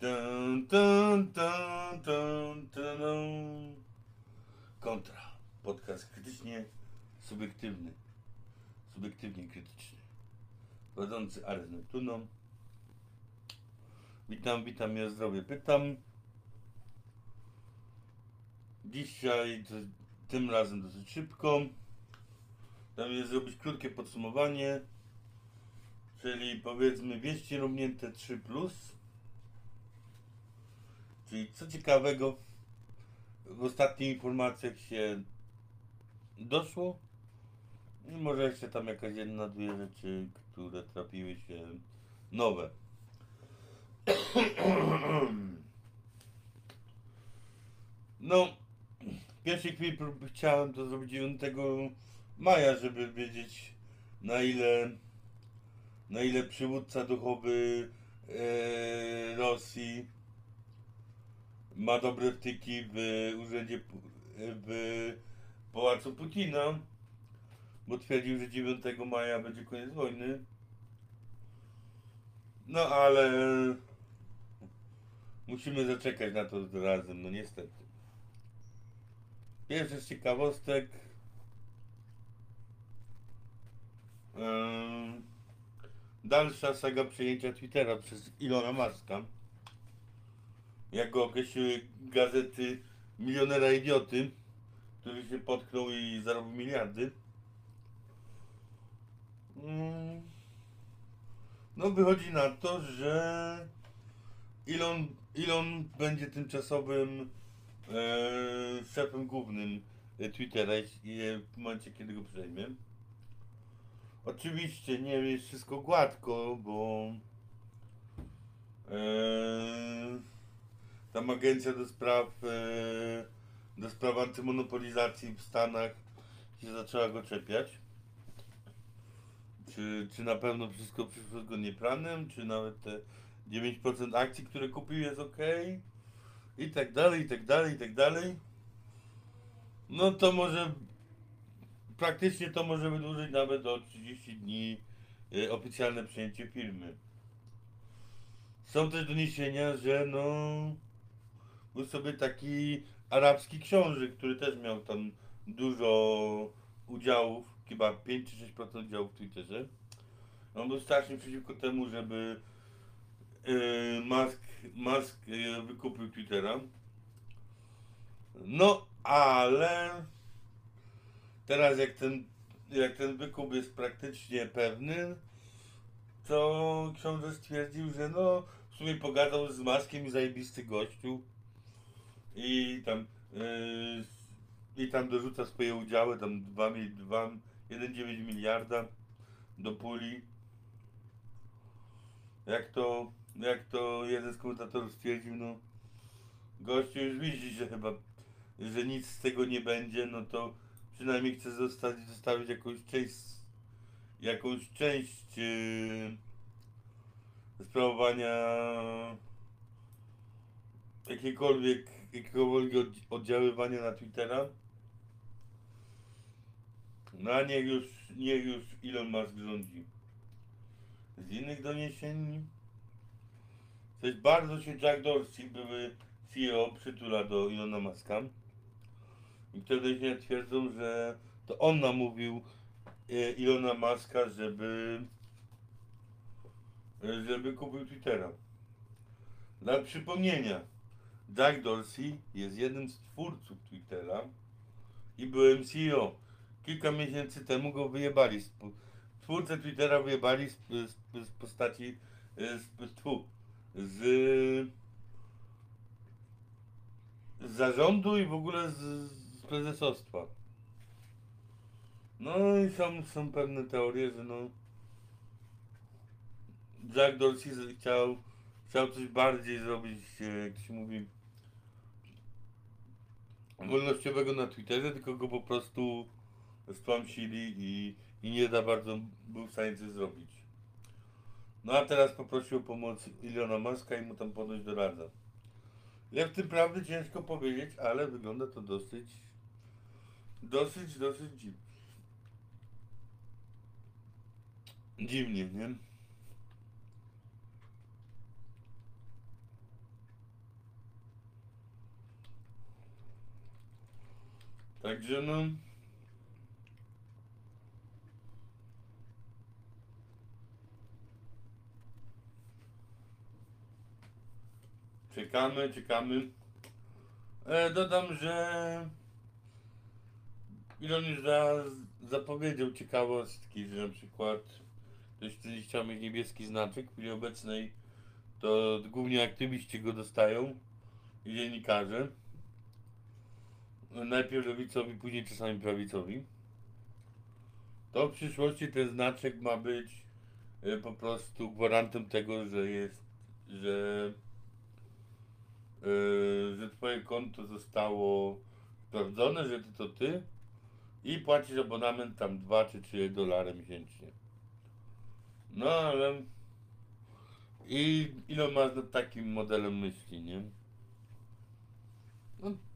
Dun, dun, dun, dun, dun. Kontra. Podcast krytycznie subiektywny. Subiektywnie krytyczny. Prowadzący Ares Neptuną. Witam, witam, ja zdrowie pytam. Dzisiaj, to, tym razem dosyć szybko. Tam jest zrobić krótkie podsumowanie. Czyli powiedzmy wieści równięte 3 plus. Czyli co ciekawego w ostatnich informacjach się doszło. I może jeszcze tam jakaś jedna, dwie rzeczy, które trafiły się nowe. No, w pierwszej chwili chciałem to zrobić 9 maja, żeby wiedzieć na ile na ile przywódca duchowy e, Rosji ma dobre wtyki w urzędzie w pałacu Putina, bo twierdził, że 9 maja będzie koniec wojny. No ale musimy zaczekać na to razem, no niestety. Pierwszy z ciekawostek. Dalsza saga przejęcia Twittera przez Ilona Maska. Jak go określiły gazety milionera idioty, który się potknął i zarobił miliardy. Mm. No wychodzi na to, że Elon, Elon będzie tymczasowym e, szefem głównym Twittera w momencie, kiedy go przejmie. Oczywiście nie jest wszystko gładko, bo e, tam agencja do spraw e, do spraw antymonopolizacji w Stanach się zaczęła go czepiać. Czy, czy na pewno wszystko przyszło zgodnie planem, czy nawet te 9% akcji, które kupił jest ok i tak dalej, i tak dalej, i tak dalej. No to może praktycznie to może wydłużyć nawet o 30 dni e, oficjalne przejęcie firmy. Są też doniesienia, że no był sobie taki arabski książę, który też miał tam dużo udziałów, chyba 5 czy 6% udziałów w Twitterze. On był strasznie przeciwko temu, żeby yy, Musk, Musk yy, wykupił Twittera. No, ale teraz jak ten, jak ten wykup jest praktycznie pewny, to książę stwierdził, że no w sumie pogadał z Maskiem i zajebisty gościu i tam yy, i tam dorzuca swoje udziały, tam 2, 2, 1,9 miliarda do puli. Jak to, jak to jeden z komentatorów stwierdził, no gościu już widzi, że chyba, że nic z tego nie będzie, no to przynajmniej chce zostawić, zostawić jakąś część, jakąś część yy, sprawowania jakiegokolwiek, jakiegokolwiek odd- oddziaływania na Twittera. No a niech już, niech już Elon Musk rządzi. Z innych doniesień coś bardzo się Jack Dorsey, były CEO, przytula do Elona Muska. I te doniesienia twierdzą, że to on namówił e, Elona Muska, żeby żeby kupił Twittera. Dla przypomnienia, Jack Dorsey jest jednym z twórców Twittera i byłem CEO. Kilka miesięcy temu go wyjebali. Twórcę Twittera wyjebali z, z, z postaci e, z, tfu, z, z zarządu i w ogóle z, z prezesostwa. No i są, są pewne teorie, że no Jack Dorsey chciał, chciał coś bardziej zrobić, e, jak się mówi, wolnościowego na Twitterze, tylko go po prostu stłamsili i, i nie za bardzo był w stanie coś zrobić. No a teraz poprosił o pomoc Ilona Maska i mu tam ponoć doradza. Jak w tym prawdy ciężko powiedzieć, ale wygląda to dosyć, dosyć, dosyć dziwnie. Dziwnie, nie? Także no. Czekamy, czekamy. E, dodam, że Ilon już za, zapowiedział ciekawostki, że na przykład ktoś, który chciał mieć niebieski znaczek w chwili obecnej, to głównie aktywiści go dostają i dziennikarze. Najpierw lewicowi, później czasami prawicowi. To w przyszłości ten znaczek ma być e, po prostu gwarantem tego, że jest, że, e, że twoje konto zostało sprawdzone, że ty to ty i płacisz abonament tam 2 czy 3 dolary miesięcznie. No ale i ile masz nad takim modelem myśli, nie?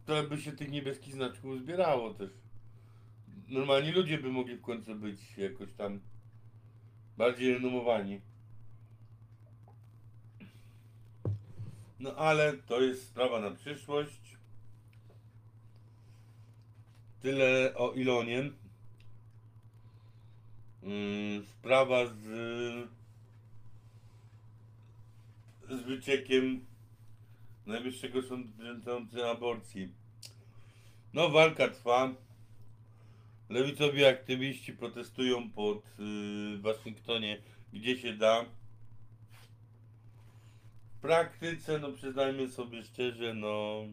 To by się tych niebieskich znaczków zbierało też. Normalni ludzie by mogli w końcu być jakoś tam bardziej renomowani. No ale to jest sprawa na przyszłość. Tyle o Ilonie. Yy, sprawa z, z wyciekiem Najwyższego Sądu dotyczącym aborcji. No walka trwa. Lewicowi aktywiści protestują pod yy, Waszyngtonie, gdzie się da. W praktyce, no przyznajmy sobie szczerze, no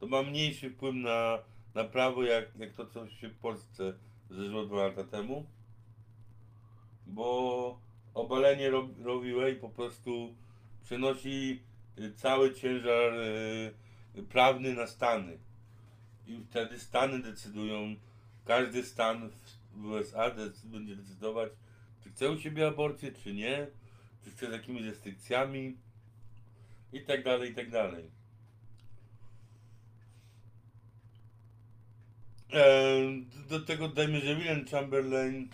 to ma mniejszy wpływ na, na prawo, jak, jak to, co się w Polsce zdarzyło dwa lata temu. Bo obalenie Ro- Roe po prostu przenosi cały ciężar y, prawny na Stany. I wtedy Stany decydują, każdy stan w- USA będzie decydować, czy chce u siebie aborcję, czy nie, czy chce z jakimiś restrykcjami i tak dalej, i tak dalej. Do tego dajmy, że William Chamberlain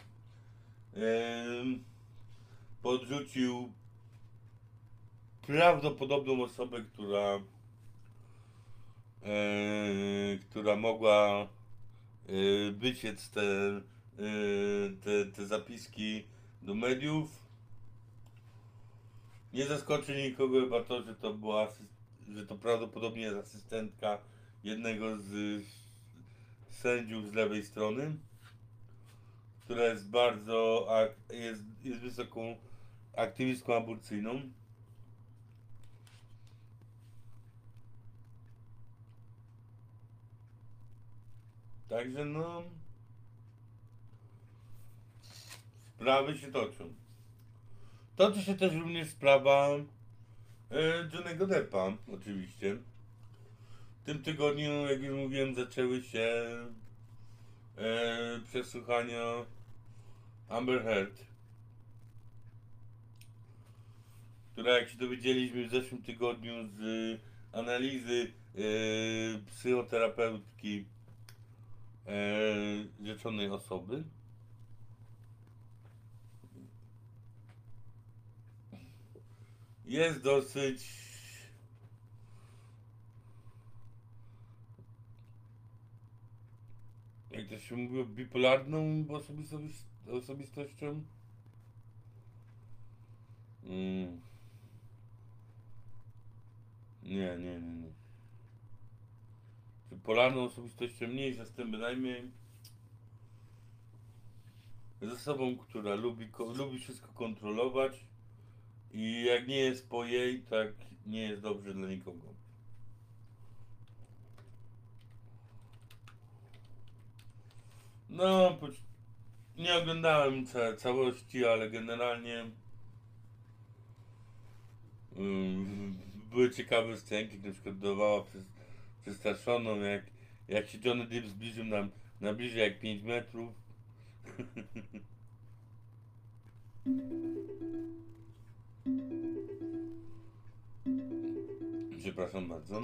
podrzucił prawdopodobną osobę, która e, która mogła e, wyciec te, e, te, te zapiski do mediów. Nie zaskoczy nikogo chyba to, że to była że to prawdopodobnie jest asystentka jednego z sędziów z lewej strony, która jest bardzo jest, jest wysoką aktywistką aborcyjną. Także no sprawy się toczą. Toczy się też również sprawa e, Johnnego Deppa, oczywiście. W tym tygodniu, jak już mówiłem, zaczęły się e, przesłuchania Amber Heard, która jak się dowiedzieliśmy w zeszłym tygodniu z analizy e, psychoterapeutki rzeczonej osoby, jest dosyć jak to się mówi, bipolarną osobistością. Mm. Nie, nie, nie, nie. Czy polarną osobistością mniejsza z tym bynajmniej. Jest osobą, która lubi, lubi wszystko kontrolować i jak nie jest po jej, tak nie jest dobrze dla nikogo. No, nie oglądałem ca- całości, ale generalnie były ciekawe scenki, na przykład dawała przez, przestraszoną, jak, jak się Johnny Depp zbliżył nam na bliżej jak 5 metrów. Przepraszam bardzo.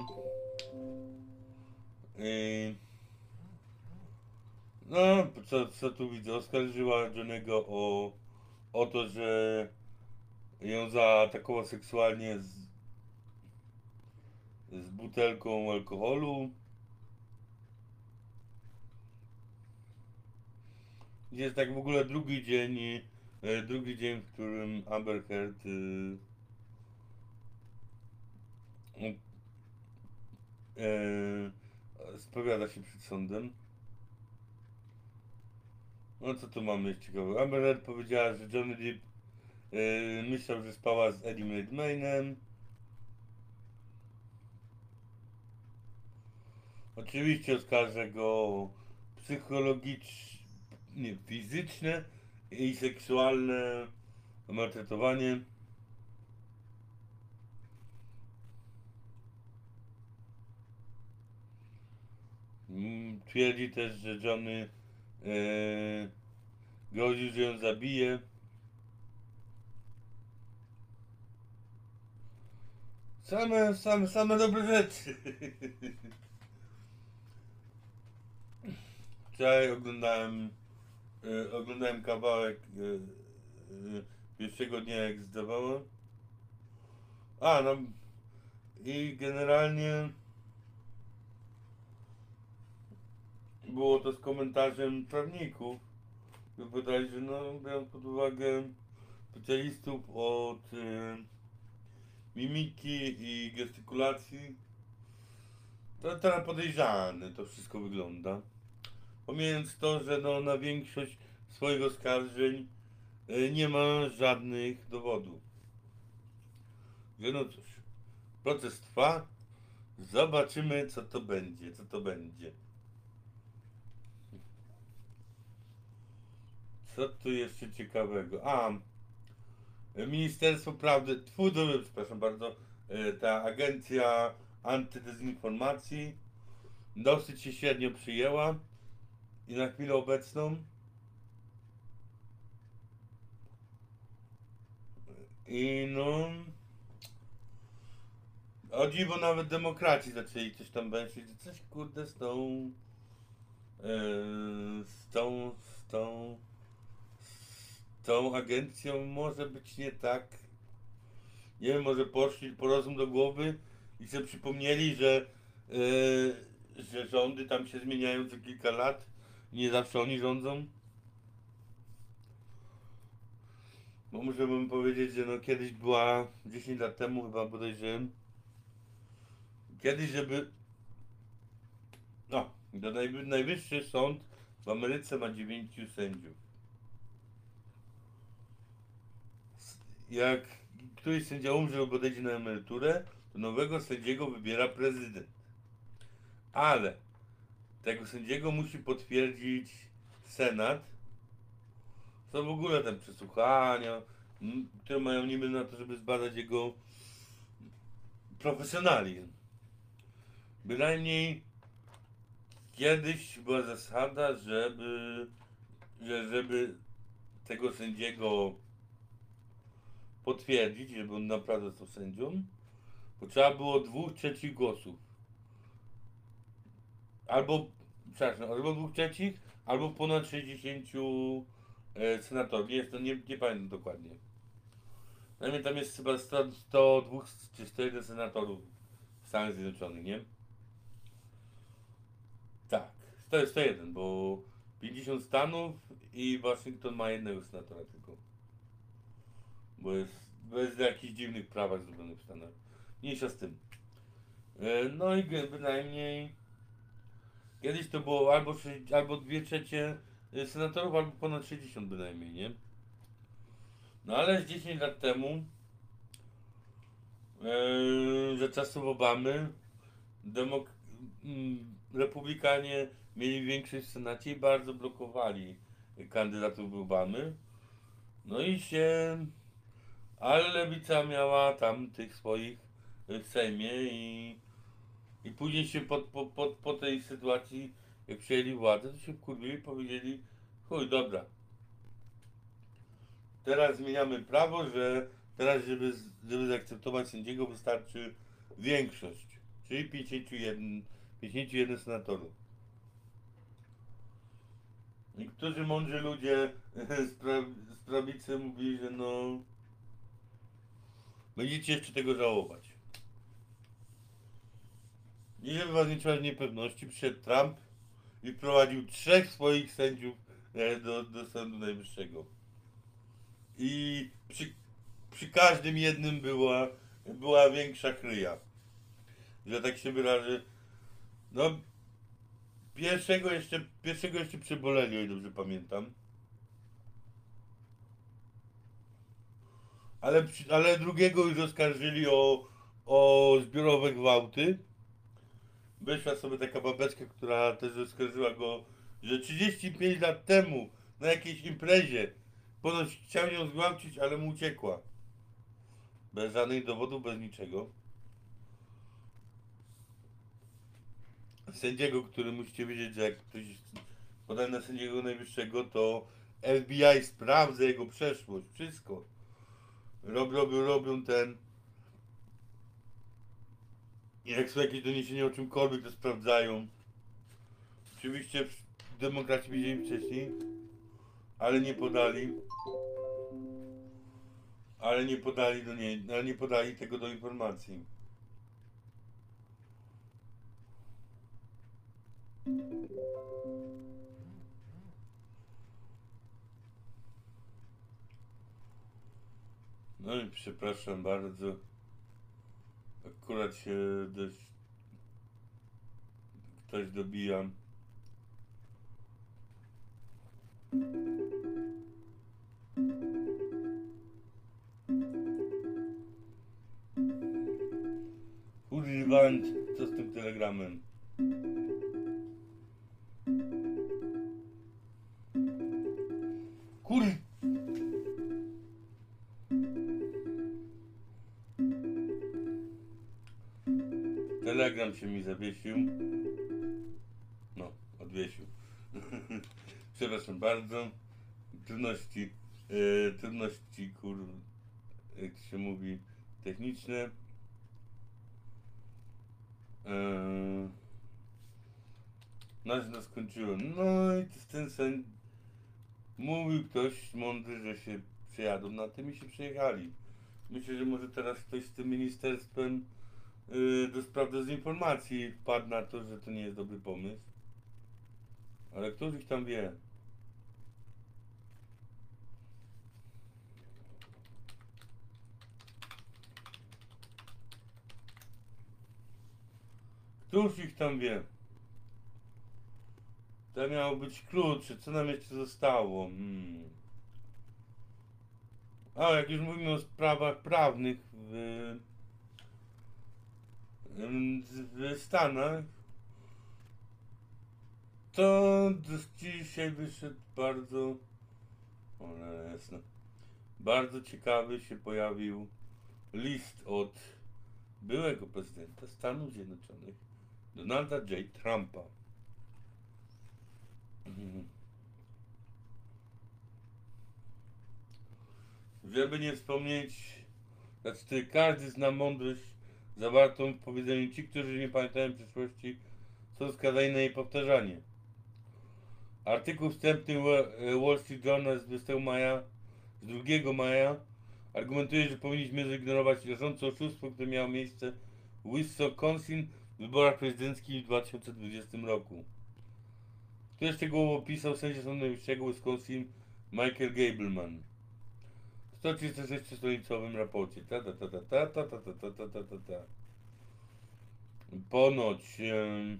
No, co, co tu widzę? Oskarżyła Johnego o, o to, że ją zaatakował seksualnie z, z butelką alkoholu. Jest tak w ogóle drugi dzień, e, drugi dzień, w którym Amber Heard e, e, spowiada się przed sądem. No co tu mamy ciekawego? Amber Heard powiedziała, że Johnny Depp myślał, że spała z Eddie Redmaynem. Oczywiście oskarża go o psychologiczne, nie, fizyczne i seksualne maltretowanie. Mm, Twierdzi też, że Johnny e, groził, że ją zabije. Same, same, same dobre rzeczy. Wczoraj oglądałem, e, oglądałem kawałek e, e, pierwszego dnia jak zdawałem. A, no i generalnie było to z komentarzem prawników. Wypowiadali, że no, biorąc pod uwagę specjalistów od e, mimiki i gestykulacji, to teraz podejrzane to wszystko wygląda. Pomijając to, że no, na większość swoich oskarżeń e, nie ma żadnych dowodów. Że no cóż, proces trwa, zobaczymy co to będzie, co to będzie. Co tu jeszcze ciekawego? A, Ministerstwo Prawdy, do- przepraszam bardzo, e, ta agencja antydezinformacji dosyć się średnio przyjęła i na chwilę obecną. I no. O dziwo nawet demokraci zaczęli coś tam węszyć, coś kurde z tą e, z tą z tą z tą agencją może być nie tak. Nie wiem, może poszli po rozum do głowy i sobie przypomnieli, że e, że rządy tam się zmieniają co kilka lat nie zawsze oni rządzą. Bo muszę bym powiedzieć, że no kiedyś była 10 lat temu chyba bodajże kiedyś, żeby no, do najwy, najwyższy sąd w Ameryce ma 9 sędziów. Jak któryś sędzia umrze lub odejdzie na emeryturę, to nowego sędziego wybiera prezydent. Ale tego sędziego musi potwierdzić Senat. Są w ogóle tam przesłuchania, które mają niby na to, żeby zbadać jego profesjonalizm. Bynajmniej kiedyś była zasada, żeby, że żeby tego sędziego potwierdzić, żeby on naprawdę został sędzią, potrzeba było dwóch trzecich głosów albo, przepraszam, albo dwóch trzecich, albo ponad 60 e, senatorów. Jest to, nie, nie pamiętam dokładnie. Najmniej tam jest chyba 100, 102 czy 101 senatorów w Stanach Zjednoczonych, nie? Tak, to jest 101, bo 50 stanów i Waszyngton ma jednego senatora tylko. Bo jest, w jakichś dziwnych prawach zrobionych w Stanach. Mniejsza z tym. E, No i bynajmniej Kiedyś to było albo, albo 2 trzecie y, senatorów, albo ponad 60 bynajmniej, nie? No ale z 10 lat temu, yy, za czasów Obamy, demok- mm, republikanie mieli większość w Senacie i bardzo blokowali kandydatów Obamy. No i się, ale lewica miała tam tych swoich w Sejmie i i później się po, po, po, po tej sytuacji, jak przejęli władzę, to się wkurwili i powiedzieli, chuj, dobra. Teraz zmieniamy prawo, że teraz, żeby, żeby zaakceptować sędziego, wystarczy większość, czyli 51, 51 senatorów. Niektórzy mądrzy ludzie z, pra, z prawicy mówili, że no będziecie jeszcze tego żałować. I żeby was nie trzymać w niepewności, przyszedł Trump i wprowadził trzech swoich sędziów e, do, do Sądu Najwyższego. I przy, przy każdym jednym była, była większa kryja. Że tak się wyrażę. No, pierwszego jeszcze, pierwszego jeszcze przeboleli, o ile dobrze pamiętam. Ale, ale drugiego już oskarżyli o, o zbiorowe gwałty. Wyszła sobie taka babeczka, która też oskarżyła go, że 35 lat temu na jakiejś imprezie ponoć chciał ją zgwałcić, ale mu uciekła. Bez żadnych dowodów, bez niczego. Sędziego, który musicie wiedzieć, że jak ktoś podaje na sędziego najwyższego, to FBI sprawdza jego przeszłość, wszystko. Rob, robią, robią ten. Jak są jakieś doniesienia o czymkolwiek, to sprawdzają. Oczywiście demokraci wiedzieli wcześniej, ale nie podali. Ale nie podali do niej, ale nie podali tego do informacji. No i przepraszam bardzo. Akurat się dość ktoś dobija. Używając, co z tym telegramem? Bardzo. Trudności, e, trudności, kur... jak się mówi, techniczne. Eee, no, no skończyłem. No i to ten sen mówił ktoś mądry, że się przyjadą na tym i się przyjechali. Myślę, że może teraz ktoś z tym ministerstwem yy, do spraw dezinformacji wpadł na to, że to nie jest dobry pomysł. Ale któż ich tam wie? Któż ich tam wie? To miał być klucz, co nam jeszcze zostało? Hmm. A, jak już mówimy o sprawach prawnych w, w Stanach, to dzisiaj wyszedł bardzo, o no, jasne, bardzo ciekawy się pojawił list od byłego prezydenta Stanów Zjednoczonych, Donalda J. Trumpa. Żeby nie wspomnieć, znaczy każdy zna mądrość zawartą w powiedzeniu ci, którzy nie pamiętają przeszłości, są skazani na jej powtarzanie. Artykuł wstępny Wa- Wall Street Journal z 20 maja, z 2 maja argumentuje, że powinniśmy zignorować rażące oszustwo, które miało miejsce w Wisconsin wyborach prezydenckich w 2020 roku. Który szczegółowo opisał sędzia Sądu Najwyższego Wisconsin Michael Gableman. W 136-stronicowym raporcie. Ta, ta, ta, ta, ta, ta, ta, ta, ta, ta, ta, ta, ta. Ponoć e,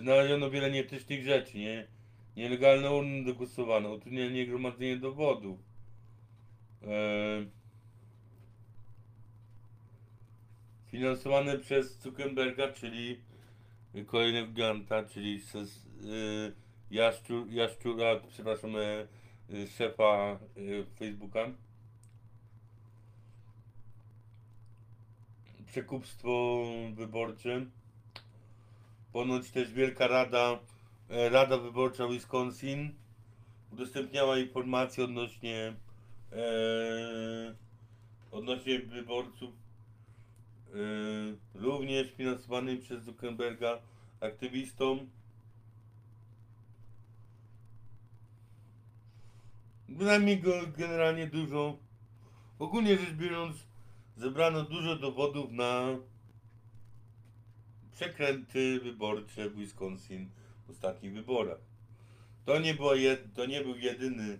znaleziono wiele nieetycznych rzeczy, nie? Nielegalne urny do głosowania, utrudnienie gromadzenia dowodów. E, finansowane przez Zuckerberga, czyli kolejnego giganta, czyli y, jaszczur, jaszczura, przepraszam, e, y, szefa y, Facebooka. Przekupstwo wyborcze. Ponoć też Wielka Rada, e, Rada Wyborcza Wisconsin udostępniała informacje odnośnie e, odnośnie wyborców również finansowanym przez Zuckerberga aktywistom. Bynajmniej go generalnie dużo. Ogólnie rzecz biorąc, zebrano dużo dowodów na przekręty wyborcze w Wisconsin. w ostatnich wyborach. To nie, było jed, to nie był jedyny,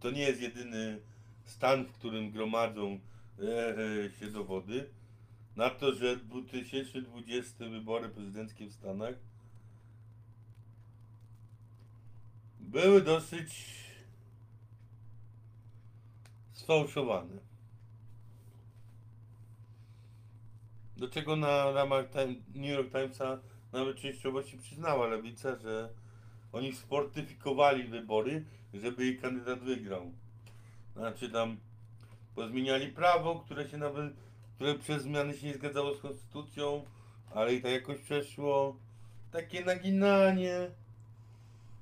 to nie jest jedyny stan, w którym gromadzą się dowody na to, że 2020 wybory prezydenckie w Stanach były dosyć sfałszowane. Do czego na ramach Time, New York Timesa nawet częściowo się przyznała lewica, że oni sportyfikowali wybory, żeby jej kandydat wygrał. Znaczy tam pozmieniali prawo, które się nawet, które przez zmiany się nie zgadzało z konstytucją, ale i tak jakoś przeszło. Takie naginanie,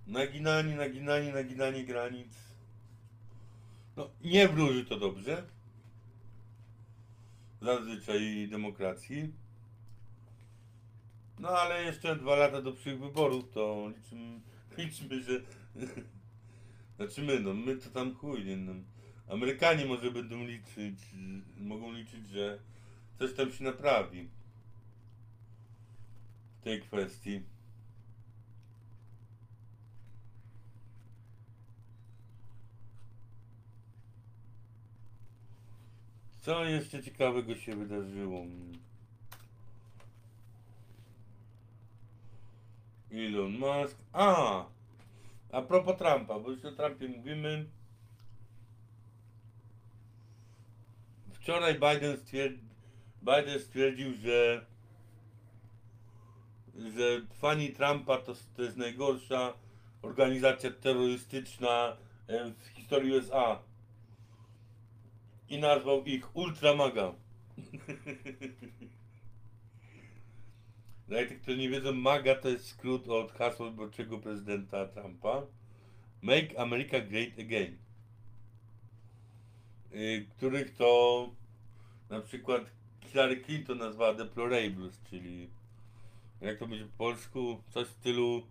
naginanie, naginanie, naginanie granic. No, nie wróży to dobrze. Zazwyczaj demokracji. No ale jeszcze dwa lata do przyszłych wyborów, to liczymy, liczymy że... Znaczy my, no my to tam chuj, nie, no. Amerykanie może będą liczyć, mogą liczyć, że coś tam się naprawi w tej kwestii. Co jeszcze ciekawego się wydarzyło? Elon Musk. A! A propos Trumpa, bo już o Trumpie mówimy. Wczoraj Biden stwierdził, Biden stwierdził że, że fani Trumpa to, to jest najgorsza organizacja terrorystyczna e, w historii USA. I nazwał ich Ultramaga. Dla tych, którzy nie wiedzą, MAGA to jest skrót od hasła wyborczego prezydenta Trumpa. Make America Great Again. Y, których to na przykład Hillary Clinton nazwała deplorables, czyli jak to będzie po polsku, coś w stylu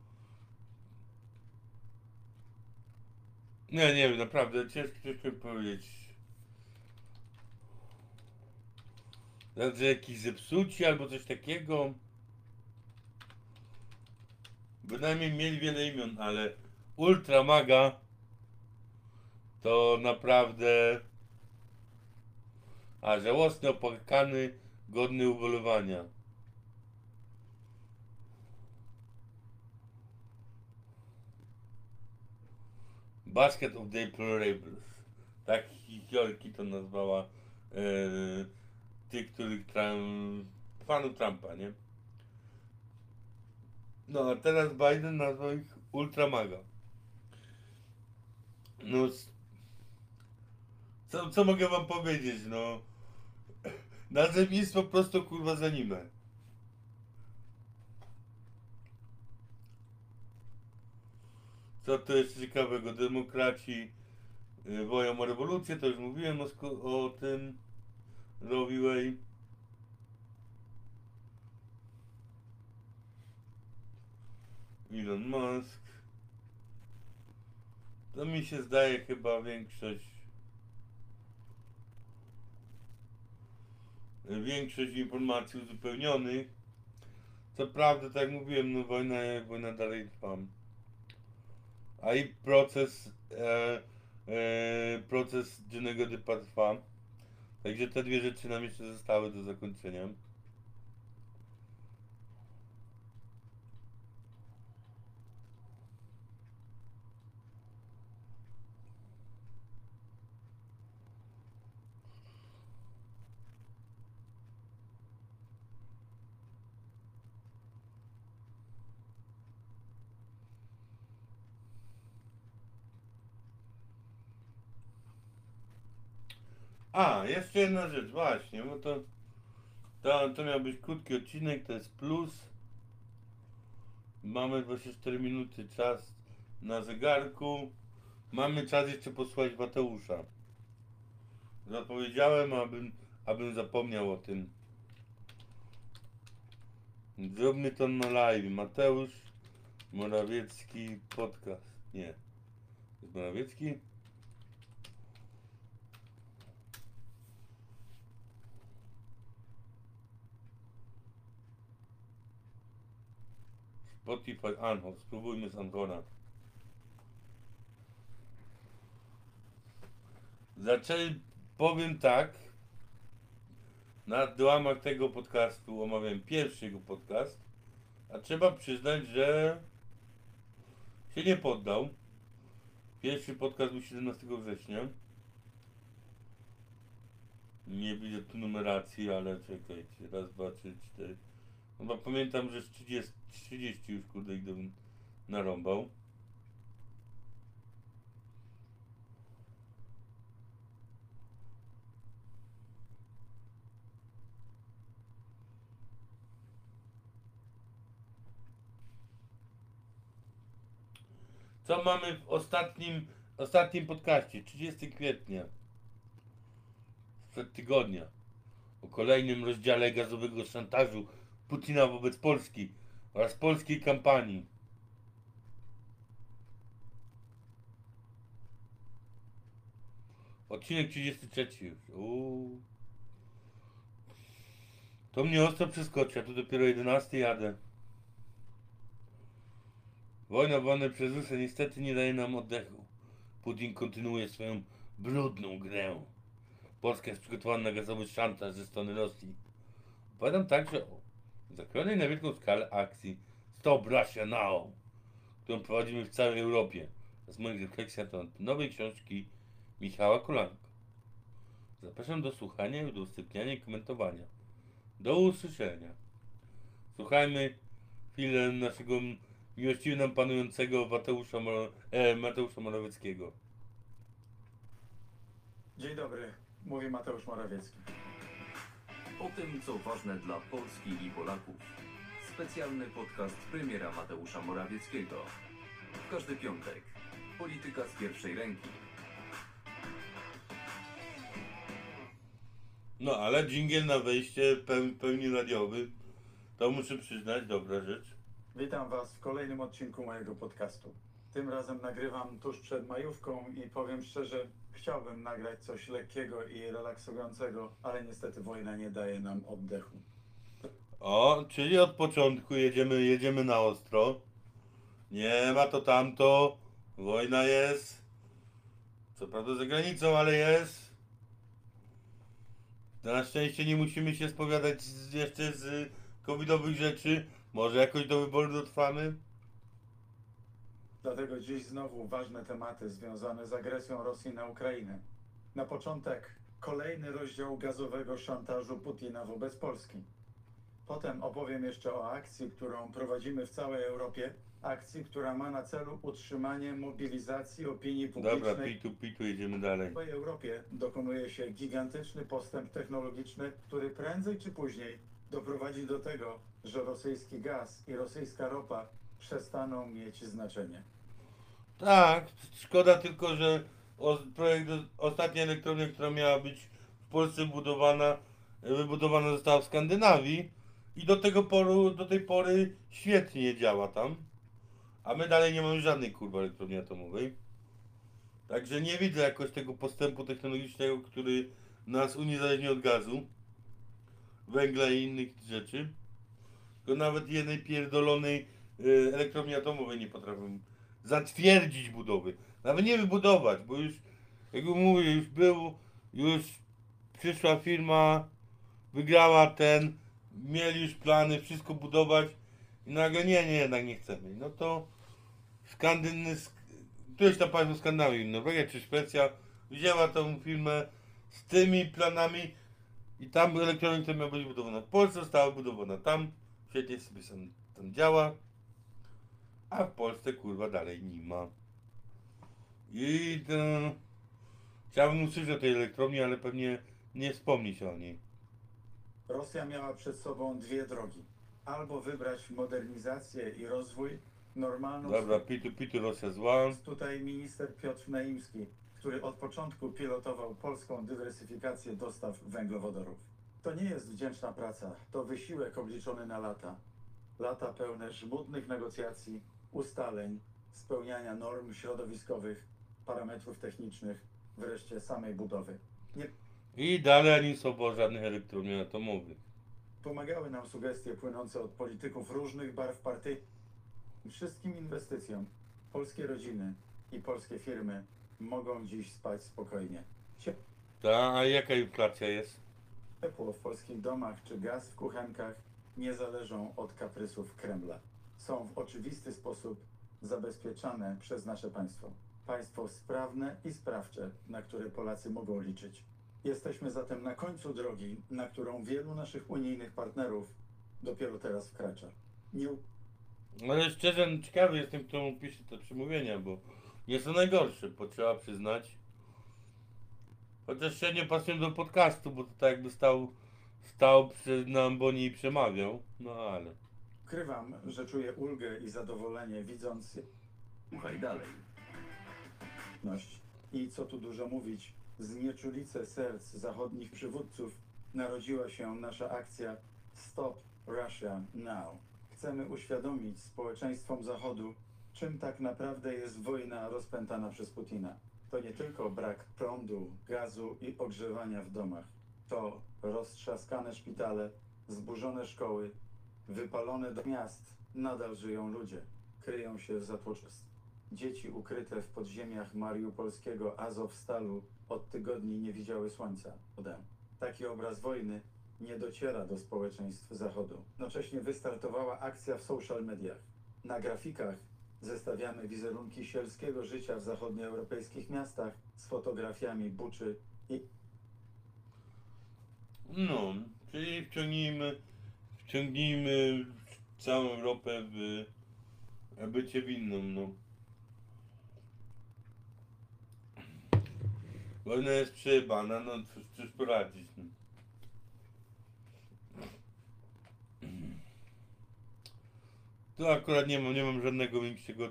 nie, nie wiem, naprawdę ciężko, ciężko powiedzieć. Znaczy jakieś zepsucie albo coś takiego. Bynajmniej mieli wiele imion, ale Ultra Maga to naprawdę a żałosny, opłakany, godny ubolewania. Basket of Deplorables. Tak Hillary to nazwała e, tych, których Trump, Trumpa, nie? No a teraz Biden nazwał ich ultramaga. No, co, co mogę wam powiedzieć, no? Nazewnictwo prosto kurwa za nimę. Co to jest ciekawego? Demokraci y, woją o rewolucję, to już mówiłem o, o tym Wade. Elon Musk. To mi się zdaje chyba większość większość informacji uzupełnionych. Co prawda, tak jak mówiłem, no wojna, wojna dalej trwa. A i proces e, e, proces dziennego dypa trwa. Także te dwie rzeczy nam jeszcze zostały do zakończenia. A, jeszcze jedna rzecz, właśnie, bo to, to, to miał być krótki odcinek, to jest plus. Mamy 24 minuty czas na zegarku. Mamy czas jeszcze posłuchać Mateusza. Zapowiedziałem, abym, abym zapomniał o tym. Zróbmy to na live. Mateusz Morawiecki podcast. Nie. Jest Morawiecki? Spotify Anchor. Spróbujmy z Anchora. Zaczęli, powiem tak, na dołamach tego podcastu omawiam pierwszy jego podcast, a trzeba przyznać, że się nie poddał. Pierwszy podcast był 17 września. Nie widzę tu numeracji, ale czekajcie. Raz, dwa, trzy, cztery. Chyba pamiętam, że z 30, 30 już kurde ich bym narąbał. Co mamy w ostatnim, ostatnim podcaście? 30 kwietnia. Sprzed tygodnia. O kolejnym rozdziale gazowego szantażu Putina wobec Polski oraz polskiej kampanii. Odcinek 33 już. Uuu. To mnie ostro przeskoczy, a tu dopiero 11 jadę. Wojna wojny przez Rosję niestety nie daje nam oddechu. Putin kontynuuje swoją brudną grę. Polska jest przygotowana na gazowy szantaż ze strony Rosji. Opowiadam także o zakrojonej na wielką skalę akcji Stop Russia Now, którą prowadzimy w całej Europie. Jest moja refleksja na temat nowej książki Michała Kolanko. Zapraszam do słuchania, udostępniania i komentowania. Do usłyszenia. Słuchajmy chwilę naszego miłościwie nam panującego Mateusza, e, Mateusza Morawieckiego. Dzień dobry, mówi Mateusz Morawiecki. O tym, co ważne dla Polski i Polaków. Specjalny podcast premiera Mateusza Morawieckiego. W każdy piątek. Polityka z pierwszej ręki. No ale dżingiel na wejście peł, pełni radiowy. To muszę przyznać, dobra rzecz. Witam Was w kolejnym odcinku mojego podcastu. Tym razem nagrywam tuż przed majówką i powiem szczerze, chciałbym nagrać coś lekkiego i relaksującego, ale niestety wojna nie daje nam oddechu. O, czyli od początku jedziemy, jedziemy na ostro. Nie ma to tamto. Wojna jest. Co prawda za granicą, ale jest. Na szczęście nie musimy się spowiadać z, jeszcze z covidowych rzeczy. Może jakoś do wyboru dotrwamy. Dlatego dziś znowu ważne tematy związane z agresją Rosji na Ukrainę. Na początek kolejny rozdział gazowego szantażu Putina wobec Polski. Potem opowiem jeszcze o akcji, którą prowadzimy w całej Europie. Akcji, która ma na celu utrzymanie mobilizacji opinii Dobra, publicznej. pitu, pitu, jedziemy dalej. W całej Europie dokonuje się gigantyczny postęp technologiczny, który prędzej czy później doprowadzi do tego, że rosyjski gaz i rosyjska ropa przestaną mieć znaczenie. Tak, szkoda tylko, że projekt, ostatnia elektrownia, która miała być w Polsce budowana, wybudowana została w Skandynawii i do tego poru, do tej pory świetnie działa tam. A my dalej nie mamy żadnej kurwa elektrowni atomowej. Także nie widzę jakoś tego postępu technologicznego, który nas uniezależni od gazu, węgla i innych rzeczy. Tylko nawet jednej pierdolonej elektrowni atomowej nie potrafią zatwierdzić budowy. Nawet nie wybudować, bo już, jak mówię, już był, już przyszła firma, wygrała ten, mieli już plany, wszystko budować i nagle nie, nie, jednak nie chcemy. No to Skandyn... Sk- któreś tam państwo Skandynawii, Norwegia czy Szwecja wzięła tą firmę z tymi planami i tam elektronika miała być budowana w Polsce, została budowana tam, świetnie sobie tam, tam działa, a w Polsce kurwa dalej nie ma. I to... Chciałbym usłyszeć o tej elektrowni, ale pewnie nie wspomni się o niej. Rosja miała przed sobą dwie drogi. Albo wybrać modernizację i rozwój, normalną. Dobra, pitu pitu Rosja zła. Jest tutaj minister Piotr Naimski, który od początku pilotował polską dywersyfikację dostaw węglowodorów. To nie jest wdzięczna praca, to wysiłek obliczony na lata. Lata pełne żmudnych negocjacji, ustaleń, spełniania norm środowiskowych, parametrów technicznych, wreszcie samej budowy. Nie I dalej ani słowo o żadnych elektrowni atomowych. pomagały nam sugestie płynące od polityków różnych barw partii. Wszystkim inwestycjom polskie rodziny i polskie firmy mogą dziś spać spokojnie. Ta, a jaka inflacja jest? Ciepło w polskich domach czy gaz w kuchenkach nie zależą od kaprysów Kremla. Są w oczywisty sposób zabezpieczane przez nasze państwo. Państwo sprawne i sprawcze, na które Polacy mogą liczyć. Jesteśmy zatem na końcu drogi, na którą wielu naszych unijnych partnerów dopiero teraz wkracza. Nie Ale szczerze no, ciekawy jestem, kto mu pisze te przemówienia, bo nie są najgorsze, bo trzeba przyznać. Chociaż się nie pasują do podcastu, bo to tak jakby stał, stał przy, na ambonie i przemawiał. No ale. Ukrywam, że czuję ulgę i zadowolenie widząc Słuchaj dalej. i co tu dużo mówić, z nieczulicy serc zachodnich przywódców narodziła się nasza akcja Stop Russia Now. Chcemy uświadomić społeczeństwom Zachodu, czym tak naprawdę jest wojna rozpętana przez Putina. To nie tylko brak prądu, gazu i ogrzewania w domach. To roztrzaskane szpitale, zburzone szkoły, wypalone do miast. Nadal żyją ludzie. Kryją się w zatłoczach. Dzieci ukryte w podziemiach mariupolskiego Azowstalu od tygodni nie widziały słońca. Taki obraz wojny nie dociera do społeczeństw Zachodu. Jednocześnie wystartowała akcja w social mediach. Na grafikach zestawiamy wizerunki sielskiego życia w zachodnioeuropejskich miastach z fotografiami Buczy i No, czyli wciągnijmy, wciągnijmy całą Europę w bycie winną, no. Wojna jest przejebana, no cóż, cóż poradzić. No. Tu akurat nie mam, nie mam żadnego większego,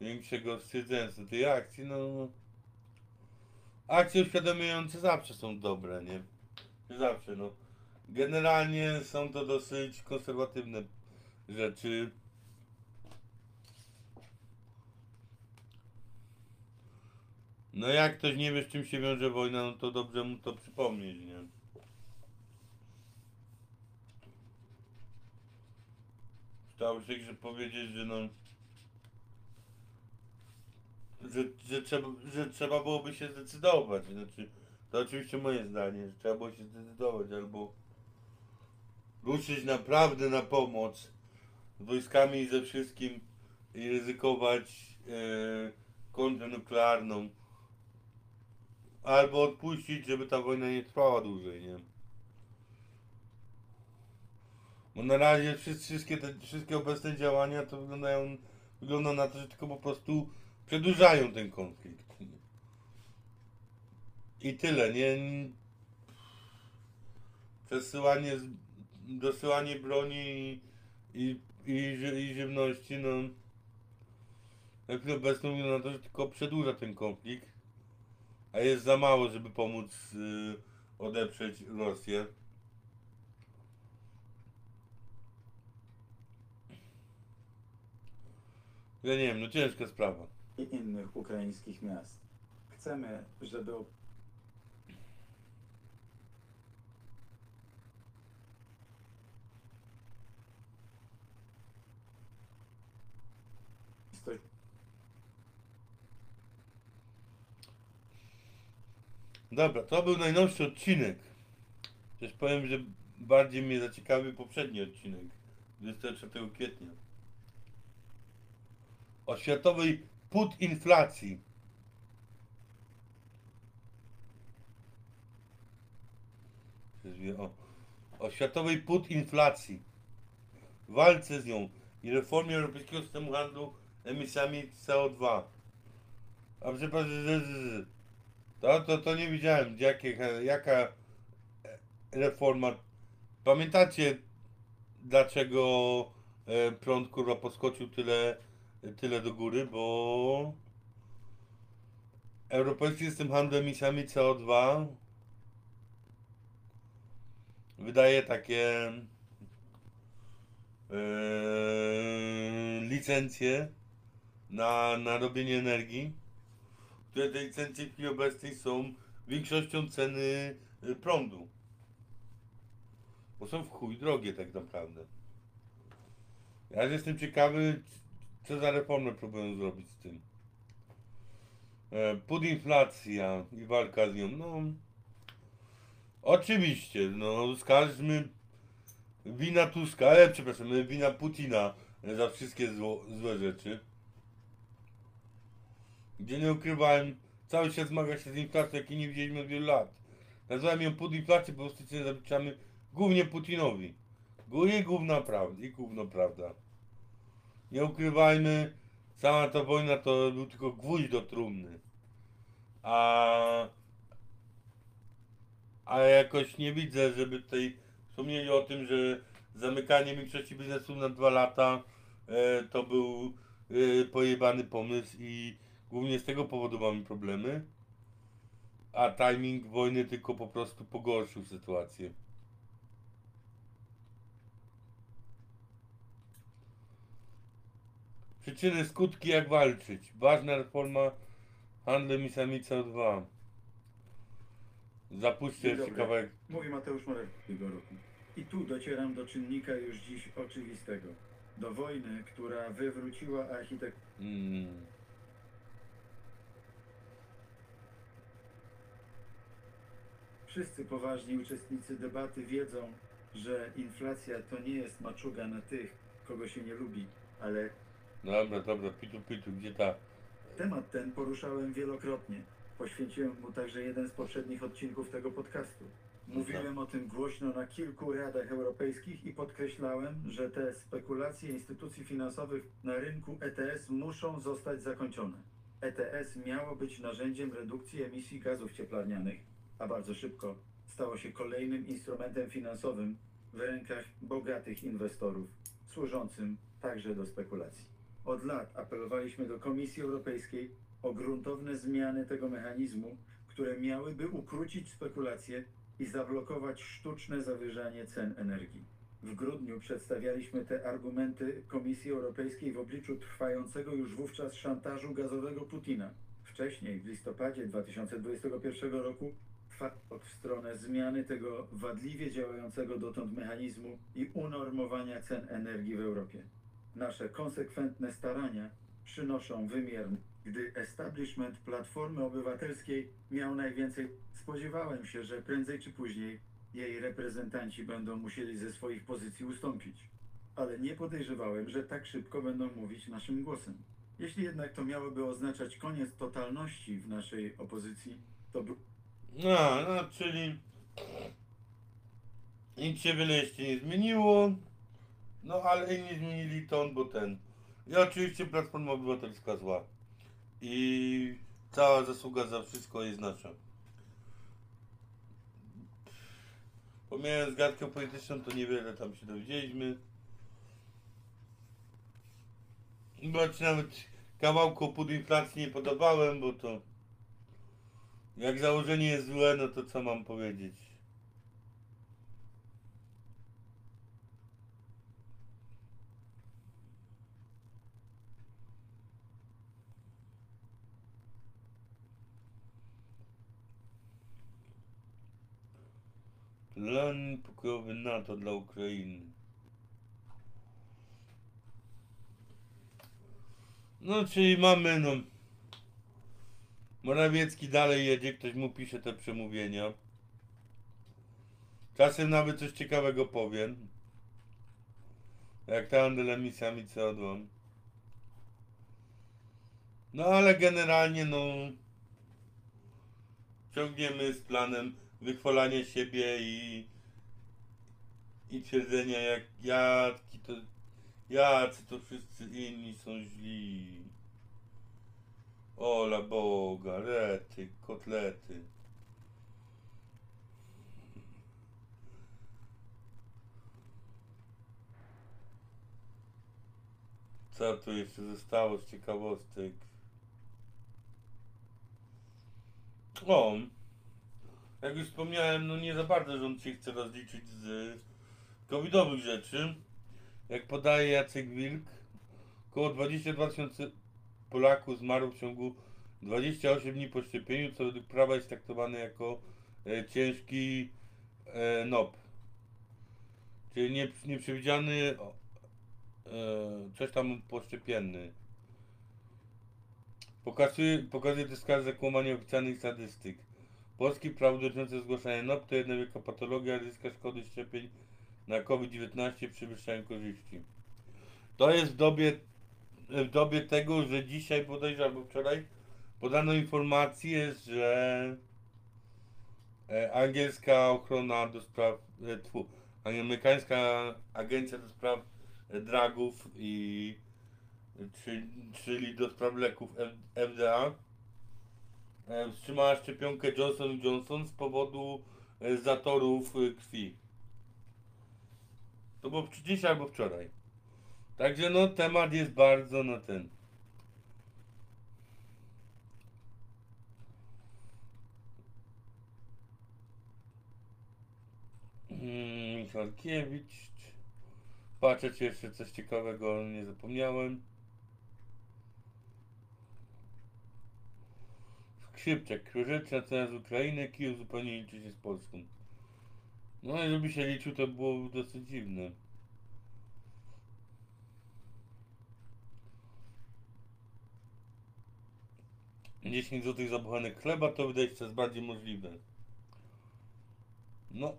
większego do tej akcji, no. Akcje uświadamiające zawsze są dobre, nie? Zawsze, no. Generalnie są to dosyć konserwatywne rzeczy. No jak ktoś nie wie z czym się wiąże wojna, no to dobrze mu to przypomnieć, nie? Stało się, że powiedzieć, że no... Że, że, trzeba, że trzeba byłoby się zdecydować, znaczy... To oczywiście moje zdanie, że trzeba było się zdecydować albo ruszyć naprawdę na pomoc z wojskami i ze wszystkim i ryzykować e, kontrę nuklearną albo odpuścić, żeby ta wojna nie trwała dłużej, nie? Bo na razie wszystkie te wszystkie obecne działania to wyglądają wygląda na to, że tylko po prostu przedłużają ten konflikt. I tyle, nie. Przesyłanie, dosyłanie broni i, i, i, i żywności, no. Na chwilę na to, że tylko przedłuża ten konflikt. A jest za mało, żeby pomóc y, odeprzeć Rosję. Ja nie wiem, no ciężka sprawa. i innych ukraińskich miast. Chcemy, żeby Dobra, to był najnowszy odcinek. Też powiem, że bardziej mnie zaciekawił poprzedni odcinek. 24 kwietnia. O światowej inflacji. O, o światowej inflacji. Walce z nią i reformie europejskiego systemu handlu emisjami CO2. A przepraszam, że- to, to, to nie widziałem, jakie, jaka reforma. Pamiętacie, dlaczego e, prąd kurwa podskoczył tyle, tyle do góry? Bo Europejski System Handlu Emisjami CO2 wydaje takie e, licencje na, na robienie energii które te licencje w chwili obecnej są większością ceny y, prądu. Bo są w chuj drogie tak naprawdę. Ja jestem ciekawy, Co za reformę próbują zrobić z tym? E, Podinflacja i walka z nią. No, oczywiście, no, skarżmy wina Tuska, ale przepraszam, wina Putina za wszystkie zło, złe rzeczy. Gdzie nie ukrywałem, cały świat zmaga się z inflacją, jakiej nie widzieliśmy od wielu lat. Nazywam ją podinflację, bo ostatecznie zaliczamy głównie Putinowi. I gówna prawda, i gówno prawda. Nie ukrywajmy, cała ta wojna to był tylko gwóźdź do trumny. A, a jakoś nie widzę, żeby tutaj wspomnieli o tym, że zamykanie większości biznesu na dwa lata e, to był e, pojebany pomysł i głównie z tego powodu mamy problemy. A timing wojny tylko po prostu pogorszył sytuację. Przyczyny, skutki, jak walczyć. Ważna reforma handlu emisjami CO2. Zapuśćcie Dzień jeszcze dobry. kawałek. Mówi Mateusz Morawiecki tego roku. I tu docieram do czynnika już dziś oczywistego. Do wojny, która wywróciła architekturę. Mm. Wszyscy poważni uczestnicy debaty wiedzą, że inflacja to nie jest maczuga na tych, kogo się nie lubi, ale Dobra, dobra, pitu, pitu, gdzie ta... temat ten poruszałem wielokrotnie. Poświęciłem mu także jeden z poprzednich odcinków tego podcastu. Mówiłem o tym głośno na kilku radach europejskich i podkreślałem, że te spekulacje instytucji finansowych na rynku ETS muszą zostać zakończone. ETS miało być narzędziem redukcji emisji gazów cieplarnianych, a bardzo szybko stało się kolejnym instrumentem finansowym w rękach bogatych inwestorów, służącym także do spekulacji. Od lat apelowaliśmy do Komisji Europejskiej o gruntowne zmiany tego mechanizmu, które miałyby ukrócić spekulacje i zablokować sztuczne zawyżanie cen energii. W grudniu przedstawialiśmy te argumenty Komisji Europejskiej w obliczu trwającego już wówczas szantażu gazowego Putina. Wcześniej, w listopadzie 2021 roku, trwa w stronę zmiany tego wadliwie działającego dotąd mechanizmu i unormowania cen energii w Europie. Nasze konsekwentne starania przynoszą wymiar. Gdy establishment Platformy Obywatelskiej miał najwięcej, spodziewałem się, że prędzej czy później jej reprezentanci będą musieli ze swoich pozycji ustąpić. Ale nie podejrzewałem, że tak szybko będą mówić naszym głosem. Jeśli jednak to miałoby oznaczać koniec totalności w naszej opozycji, to by No, no, czyli... Nic się wiele jeszcze nie zmieniło. No, ale inni zmienili ton, bo ten... I oczywiście Platforma Obywatelska zła. I cała zasługa za wszystko jest nasza. Pomijając gadkę polityczną, to niewiele tam się dowiedzieliśmy. Bo nawet kawałku pod inflacji nie podobałem, bo to... Jak założenie jest złe, no to co mam powiedzieć? Plan pokojowy NATO dla Ukrainy. No, czyli mamy, no... Morawiecki dalej jedzie, ktoś mu pisze te przemówienia. Czasem nawet coś ciekawego powiem. Jak ta handel emisjami CO2. No ale generalnie no ciągniemy z planem wychwalania siebie i i twierdzenia jak jaki to jacy to wszyscy inni są źli. Ola Boga, rety, kotlety. Co tu jeszcze zostało z ciekawostek? O, jak już wspomniałem, no nie za bardzo rząd się chce rozliczyć z covidowych rzeczy. Jak podaje Jacek Wilk, około 22 tysiące Polaków zmarło w ciągu 28 dni po szczepieniu, co według prawa jest traktowane jako e, ciężki e, NOP. Czyli nie, nieprzewidziany o- coś tam poszczepienny. Pokazuje, pokazuje to skarż zakłamanie oficjalnych statystyk. Polski prawo dotyczące zgłaszania NOP to jedna wielka patologia, ryzyka szkody szczepień na COVID-19 przewyższają korzyści. To jest w dobie, w dobie tego, że dzisiaj bodajże albo wczoraj podano informację, że e, angielska ochrona do spraw, e, tfu, amerykańska agencja do spraw e, dragów i czyli, czyli do spraw leków FDA wstrzymała szczepionkę Johnson Johnson z powodu zatorów krwi. To było dziś albo wczoraj. Także no temat jest bardzo na ten. Mm, Michalkiewicz. Patrzę, czy jeszcze coś ciekawego nie zapomniałem. Skrzypczek, Krzyżyczna cena z Ukrainy, Kijów zupełnie liczy się z Polską. No i żeby się liczył, to było dosyć dziwne. Dziesięć złotych za buchanek chleba to wydaje się bardziej możliwe. No,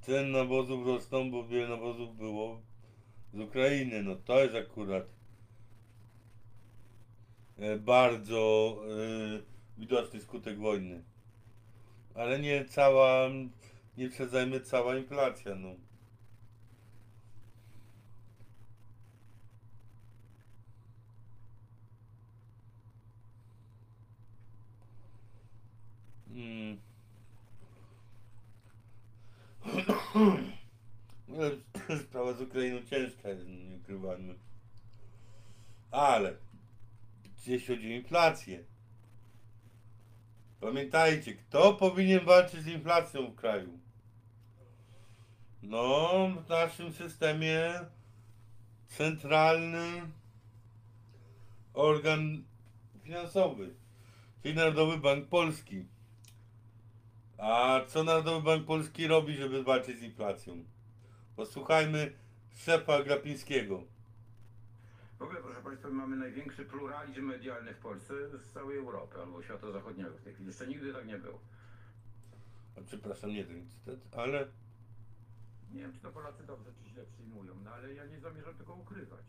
cen nawozów rosną, bo wiele nawozów było z Ukrainy. No to jest akurat e, bardzo e, widoczny skutek wojny. Ale nie cała, nie przedzajmy cała inflacja, no. Mm. Ale Sprawa z Ukrainą ciężka jest, no nie ukrywajmy. Ale gdzieś chodzi o inflację. Pamiętajcie, kto powinien walczyć z inflacją w kraju? No, w naszym systemie centralny organ finansowy, czyli Narodowy Bank Polski. A co Narodowy Bank Polski robi, żeby walczyć z inflacją? Posłuchajmy szefa Glapińskiego. W ogóle, proszę Państwa, mamy największy pluralizm medialny w Polsce z całej Europy albo świata zachodniego w tej chwili. Jeszcze nigdy tak nie było. A, przepraszam, nie ten cytat, ale Nie wiem, czy to Polacy dobrze czy źle przyjmują, no ale ja nie zamierzam tego ukrywać.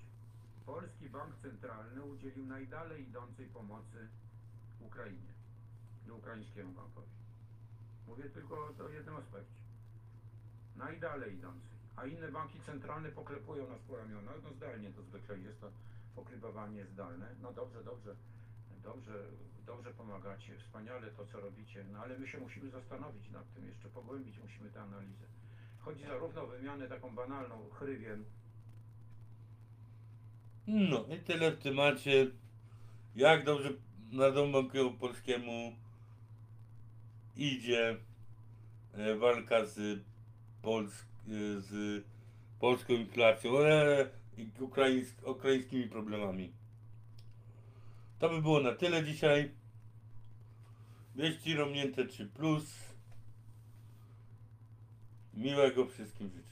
Polski Bank Centralny udzielił najdalej idącej pomocy Ukrainie ukraińskiemu bankowi. Mówię tylko o jednym aspekcie. Najdalej idącej. A inne banki centralne poklepują nas po ramionach. No zdalnie to zwykle jest to pokrywanie zdalne. No dobrze, dobrze. Dobrze, dobrze pomagacie, wspaniale to, co robicie, no ale my się musimy zastanowić nad tym, jeszcze pogłębić musimy tę analizę. Chodzi zarówno o wymianę taką banalną chrywiem, no i tyle w temacie. Jak dobrze Narodowemu Bankowi Polskiemu idzie e, walka z, e, z polską inflacją e, i ukraińsk, ukraińskimi problemami. To by było na tyle dzisiaj. Wieści Romnięte 3 Miłego wszystkim życzę.